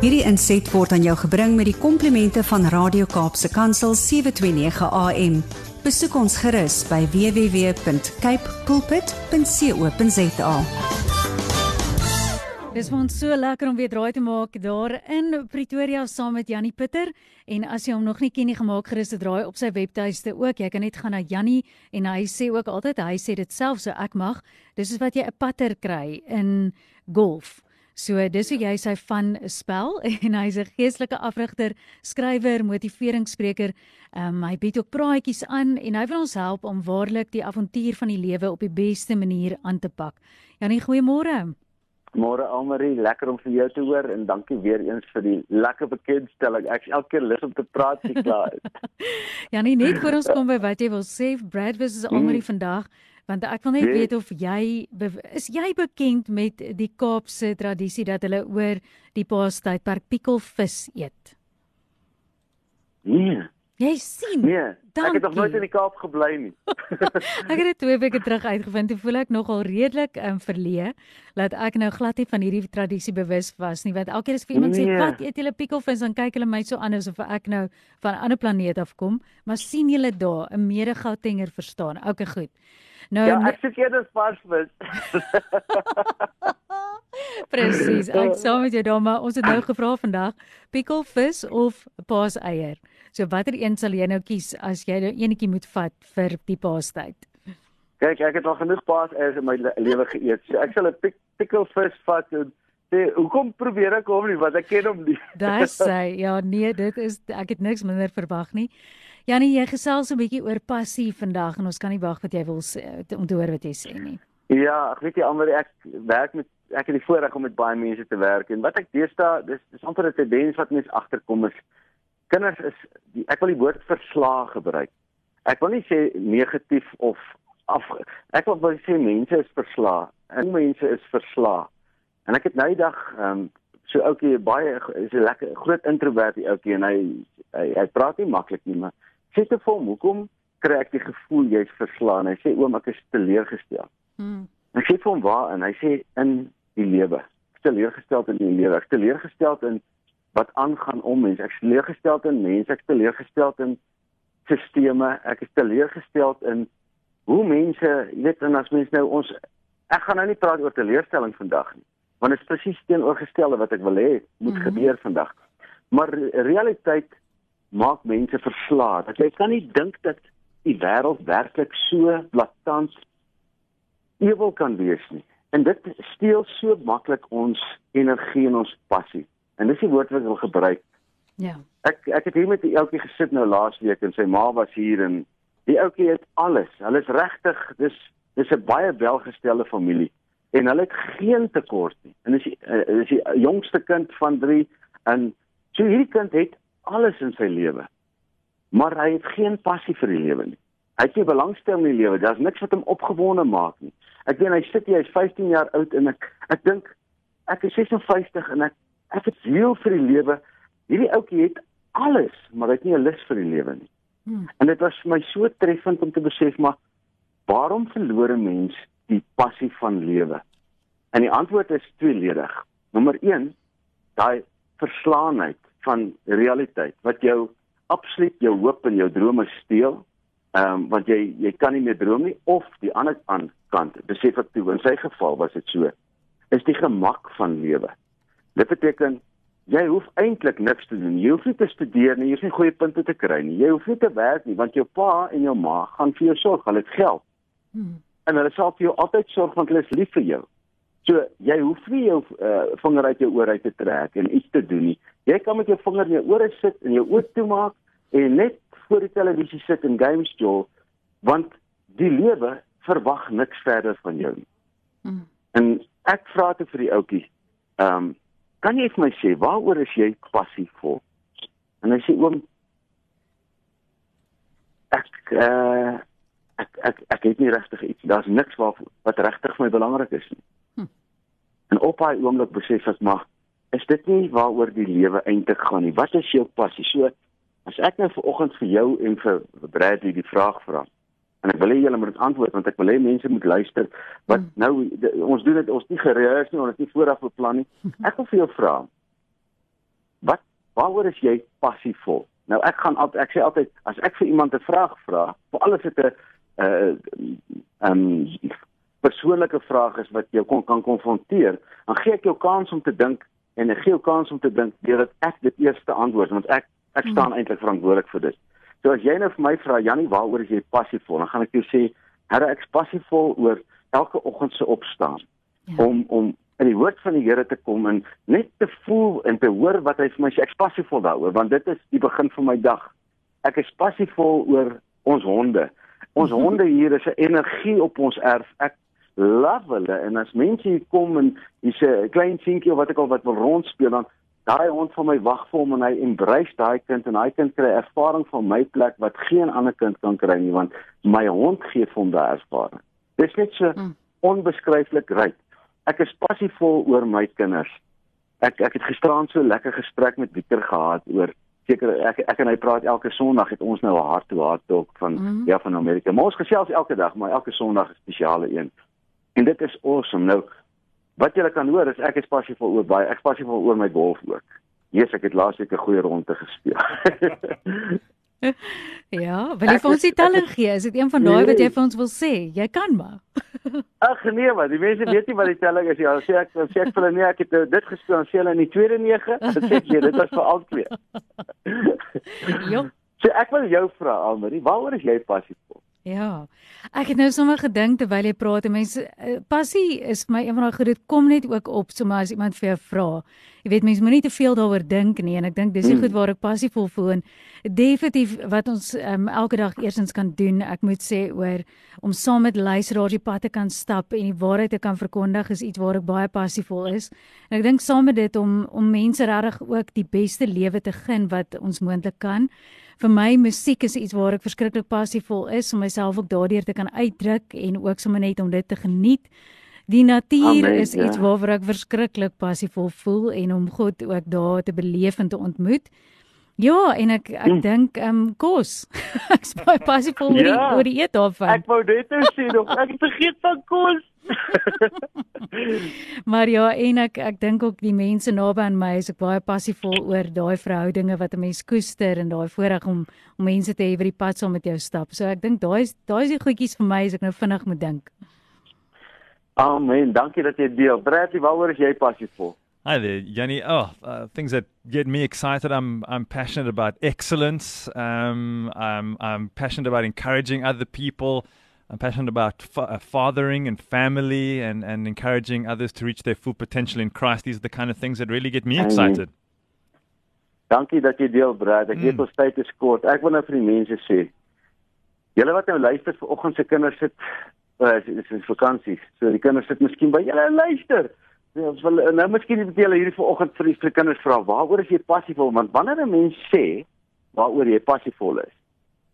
Hierdie inset word aan jou gebring met die komplimente van Radio Kaapse Kansel 729 AM. Besoek ons gerus by www.cape pulpit.co.za. Dis vir ons so lekker om weer draai te maak daar in Pretoria saam met Jannie Pitter en as jy hom nog nie ken nie gemaak gerus te draai op sy webtuiste ook jy kan net gaan na Jannie en hy sê ook altyd hy sê dit self so ek mag dis is wat jy 'n patter kry in golf so dis hoe jy sy van spel en hy's 'n geestelike afrigter skrywer motiveringsspreker um, hy bied ook praatjies aan en hy wil ons help om waarlik die avontuur van die lewe op die beste manier aan te pak. Jannie goeiemôre. Môre Almarie, lekker om vir jou te hoor en dankie weer eens vir die lekker bekendstelling. Ek is elke keer lus om te praat, sy klaar. Ja, nee, net voor ons kom by wat jy wil sê, Brad versus Almarie mm. vandag, want ek wil net nee. weet of jy is jy bekend met die Kaapse tradisie dat hulle oor die Paastydperk pikkelvis eet? Nee. Jy sien. Nee. Dankie. Ek het nog nooit in die Kaap gebly nie. ek het dit twee weke terug uitgevind. Toe voel ek nogal redelik um, verleë dat ek nou glad nie van hierdie tradisie bewus was nie. Want elke keer as vir iemand nee. sê, "Wat eet julle pikkelvis?" dan kyk hulle my so aan asof ek nou van 'n ander planeet af kom. Maar sien julle daar 'n mede-Gautenger verstaan? Okay, goed. Nou Ja, ek sê eerder varsvis. Presies. Ek sê met jou dan maar ons het nou gevra vandag, pikkelvis of paaseier? So watter een sal jy nou kies as jy nou enetjie moet vat vir die paastyd? Kyk, ek het al genoeg paaseiers in my lewe geëet. So ek sal 'n pik pikkelvis vat en sê, "Hoekom probeer ek hom nie wat ek ken hom nie?" Dis sy. Ja, nee, dit is ek het niks minder verwag nie. Janie, jy gesels 'n bietjie oor passie vandag en ons kan nie wag wat jy wil sê om te hoor wat jy sê nie. Ja, ek weet jy almal ek werk met ek het die voorreg om met baie mense te werk en wat ek deesdae dis dis amper 'n tendens wat mense agterkom is kinders is die, ek wil die woord verslaag gebruik. Ek wil nie sê negatief of af ek wil wil sê mense is verslaag. En mense is verslaag. En ek het nou die dag ehm um, so ouetjie baie is 'n lekker groot introvert die ouetjie en hy, hy hy praat nie maklik nie, maar sê te vir hom hoekom kry ek die gevoel jy's verslaan? Hy sê oom ek is teleurgestel. Hmm. Ek sê vir hom waar en hy sê in die lewe. Teleurgestel in die lewe. Teleurgestel in wat aangaan om mense. Ek is teleurgestel in mense, ek is teleurgestel in sisteme, ek is teleurgestel in hoe mense, jy weet, en as mense nou ons ek gaan nou nie praat oor teleurstelling vandag nie, want dit is presies teenoorgestelde wat ek wil hê moet mm -hmm. gebeur vandag. Maar realiteit maak mense verslae. Dat jy kan nie dink dat die wêreld werklik so blaatant ewel kan wees nie. En dit steel so maklik ons energie en ons passie. En dis die woord wat ek wil gebruik. Ja. Ek ek het hier met die ouetjie gesit nou laasweek en sy ma was hier en die ouetjie het alles. Hulle is regtig, dis dis 'n baie welgestelde familie en hulle het geen tekort nie. En is die, uh, is die jongste kind van 3 en so hierdie kind het alles in sy lewe. Maar hy het geen passie vir die lewe nie. Hy het nie belangstelling in die lewe. Daar's niks wat hom opgewonde maak nie. Ek weet hy sit hier, hy's 15 jaar oud en ek ek dink ek is 56 en ek ek het ziel vir die lewe. Hierdie ouetjie het alles, maar hy het nie 'n lus vir die lewe nie. Hmm. En dit was vir my so treffend om te besef maar waarom verloor 'n mens die passie van lewe? En die antwoord is tweeledig. Nommer 1, daai verslaanheid van realiteit wat jou absoluut jou hoop en jou drome steel. Ehm um, want jy jy kan nie meer droom nie of die ander kant besef ek toe in sy geval was dit so is die gemak van lewe. Dit beteken jy hoef eintlik niks te doen. Jy hoef nie te studeer nie, jy hoef nie goeie punte te kry nie. Jy hoef nie te werk nie want jou pa en jou ma gaan vir jou sorg, hulle het geld. Hmm. En hulle sal vir jou altyd sorg want hulle is lief vir jou. So jy hoef nie jou uh, vinger uit jou oor uit te trek en iets te doen nie. Jy kan met jou vinger in jou ore sit en jou oë toemaak en net voor die televisie sit en games speel want die lewe verwag niks verder van jou nie. Hmm. En ek vra te vir die ouetjie. Ehm um, kan jy vir my sê waaroor is jy passievol? En hy sê oom ek uh, ek ek ek het nie regtig iets. Daar's niks wat wat regtig vir my belangrik is nie. Hm. En op daai oomblik besef ek maar is dit nie waaroor die lewe eintlik gaan nie. Wat is jou passie? So as ek nou vanoggend vir jou en vir Bradley die vraag vra. En ek wil hê julle moet antwoord want ek wil hê mense moet luister. Wat hmm. nou de, ons doen dit ons nie gereëls nie, ons het nie vooraf beplan nie. Ek wil vir jou vra. waaroor is jy passievol? Nou ek gaan altyd ek sê altyd as ek vir iemand 'n vraag vra, vir alles het 'n uh um persoonlike vraag is wat jou kon kan konfronteer, dan gee ek jou kans om te dink en ek gee jou kans om te dink deurdat ek dit eerste antwoord want ek ek staan hmm. eintlik verantwoordelik vir dit. So as jy nou vir my vra Jannie, waaroor is jy passievol? Dan gaan ek jou sê, Here, ek is passievol oor elke oggend se opstaan ja. om om in die woord van die Here te kom en net te voel en te hoor wat hy vir my sê. Ek is passievol daaroor want dit is die begin van my dag. Ek is passievol oor ons honde. Ons honde hier is 'n energie op ons erf. Ek love hulle en as mense hier kom en hier's 'n klein seentjie of wat ek al wat wil rondspeel dan daai hond van my wag vir hom en hy embrace daai kind en hy kind kry ervaring van my plek wat geen ander kind kan kry nie want my hond gee vir hom daai ervaring. Dis net so hmm. onbeskryflik ryk ek is passievol oor my kinders. Ek ek het gisteraan so lekker gesprek met Pieter gehad oor seker ek ek en hy praat elke Sondag het ons nou 'n hart toe hart talk van mm ja van Amerika. Maar ons gesels elke dag, maar elke Sondag is 'n spesiale een. En dit is awesome. Nou wat jy kan hoor is ek is passievol oor baie ek is passievol oor my golf ook. Jesus, ek het laasweek 'n goeie ronde gespeel. ja, wil jy vir ons die telling gee? Is dit een van daai nee. wat jy vir ons wil sê? Jy kan maar. Ag nee, maar die mense weet nie wat die telling is nie. Hulle sê ek sê ek vir hulle nee, ek het dit gespeel en sê hulle in die tweede nege. Dit sê jy, dit was vir al twee. Jo. So ek wil jou vra, Almarie, waaroor is jy passievol? Ja. Ek het nou sommer gedink terwyl jy praat, mense eh, passie is vir my een van daai goed dit kom net ook op sommer as iemand vir jou vra. Jy weet mense moenie te veel daaroor dink nie en ek dink dis die hmm. goed waar ek passievol voel en definitief wat ons um, elke dag eersins kan doen, ek moet sê oor om saam met luisteraars die pad te kan stap en die waarheid te kan verkondig is iets waar ek baie passievol is. En ek dink saam met dit om om mense regtig ook die beste lewe te gun wat ons moontlik kan vir my musiek is iets waar ek verskriklik passievol is om myself ook daardeur te kan uitdruk en ook sommer net om dit te geniet. Die natuur Amen, is ja. iets waaroor ek verskriklik passievol voel en om God ook daar te beleef en te ontmoet. Ja, en ek ek hm. dink ehm um, kos. ek is baie passievol oor, ja, oor die eet daarvan. Ek wou net sê nog ek vergeet van kos. maar ja, en ek ek dink ook die mense naby aan my is ek baie passievol oor daai verhoudinge wat 'n mens koester en daai voorreg om om mense te hê wat die pad saam met jou stap. So ek dink daai is daai is die goedjies vir my as ek nou vinnig moet dink. Amen. Dankie dat jy deel. Bradley, waaroor is jy passievol? Hi there, Yanni. Oh, uh, things that get me excited. I'm I'm passionate about excellence. Um, I'm I'm passionate about encouraging other people. I'm passionate about fa- uh, fathering and family and, and encouraging others to reach their full potential in Christ. These are the kind of things that really get me excited. Dankie dat jy deel, Brad. Ek mm. weet ons tyd is kort. Ek wil nou vir die mense sê. Julle wat nou luister vir oggend se kinders sit uh, is is vakansie. So die kinders sit miskien by julle luister. Ja, ons wil nou miskien net julle hierdie vanoggend vir die kinders vra, waaroor is jy passievol? Want wanneer 'n mens sê waaroor jy passievol is,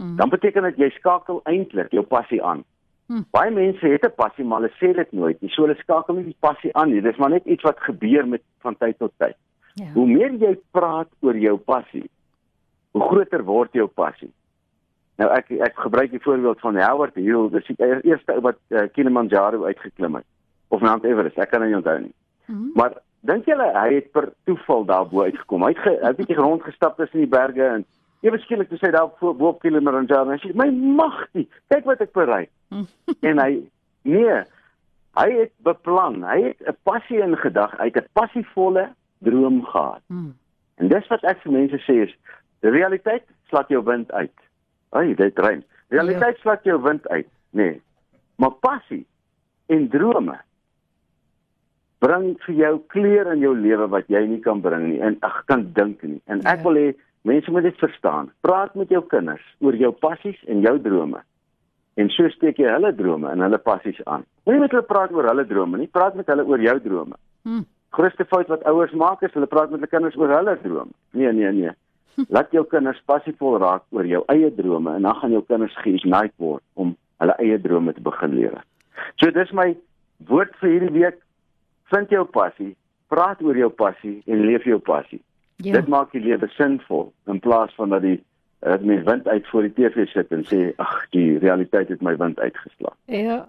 Hmm. dan beteken dit jy skakel eintlik jou passie aan. Hmm. Baie mense het 'n passie, maar hulle sê dit nooit nie. So hulle skakel nie die passie aan nie. Dis maar net iets wat gebeur met van tyd tot tyd. Ja. Hoe meer jy praat oor jou passie, hoe groter word jou passie. Nou ek ek gebruik die voorbeeld van Howard Hill, dis die eerste ou wat uh, Kilimanjaro uitgeklim het of Mount Everest, ek kan nie onthou nie. Hmm. Maar dink julle hy het per toeval daarbo uitgekom? Hy het 'n bietjie rondgestap tussen die berge en Ewe skielik toe sy daar bo op Kilimanjaro en sy my magtie, kyk wat ek bereik. en hy nee, hy het beplan, hy het 'n passie in gedag, hy het 'n passievolle droom gehad. Hmm. En dis wat ek vir mense sê is, die realiteit slaat jou wind uit. Ai, dit drein. Realiteit ja. slaat jou wind uit, nee. Maar passie en drome bring vir jou kleur in jou lewe wat jy nie kan bring nie en ag kan dink nie. En ek ja. wil hê Mense moet dit verstaan. Praat met jou kinders oor jou passies en jou drome. En so steek jy hulle drome en hulle passies aan. Moenie met hulle praat oor hulle drome nie, praat met hulle oor jou drome. Hm. Grootste fout wat ouers maak is hulle praat met hulle kinders oor hulle drome. Nee, nee, nee. Laat jou kinders passievol raak oor jou eie drome en dan gaan jou kinders geïgnite word om hulle eie drome te begin lewe. So dis my woord vir hierdie week. Vind jou passie, praat oor jou passie en leef jou passie. Ja. Dit maak die lewe sinvol in plaas van dat die dat mens wind uit voor die TV sit en sê ag die realiteit het my wind uitgeslaan. Ja.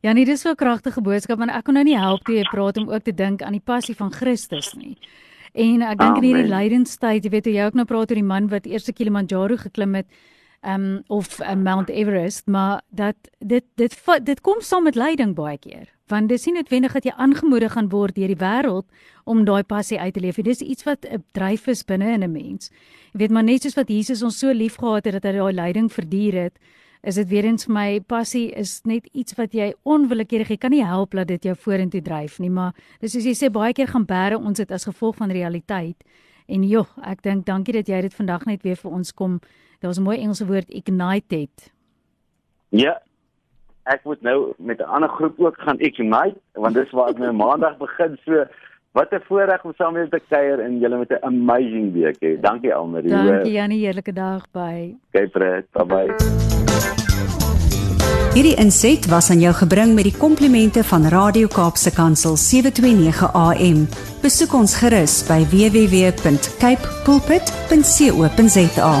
Ja, nee, dis so 'n kragtige boodskap en ek kon nou nie help toe jy praat om ook te dink aan die passie van Christus nie. En ek dink in hierdie lydenstyd, jy weet jy ook nou praat oor die man wat eerste Kilimanjaro geklim het, ehm um, of uh, Mount Everest, maar dat dit dit dit kom saam met lyding baie keer. Want dis nie noodwendig dat jy aangemoedig gaan word deur die wêreld om daai passie uit te leef. Dis iets wat 'n dryf is binne in 'n mens. Jy weet maar net soos wat Jesus ons so liefgehad het dat hy daai lyding verduur het, is dit weer eens vir my passie is net iets wat jy onwillekeurig jy kan nie help dat dit jou vorentoe dryf nie, maar dis soos jy sê baie keer gaan bære ons dit as gevolg van realiteit. En joh, ek dink dankie dat jy dit vandag net weer vir ons kom Daar's 'n mooi Engelse woord ignited. Ja. Ek moet nou met 'n ander groep ook gaan ignite want dis waar ek nou maandag begin so wat 'n voorreg om saam met te kuier en julle met 'n amazing week hê. Dankie Almarie. Dankie Janie, heerlike dag by. Okay, Fred. Bye bye. Hierdie inset was aan jou gebring met die komplimente van Radio Kaapse Kansel 729 AM. Besoek ons gerus by www.cape pulpit.co.za.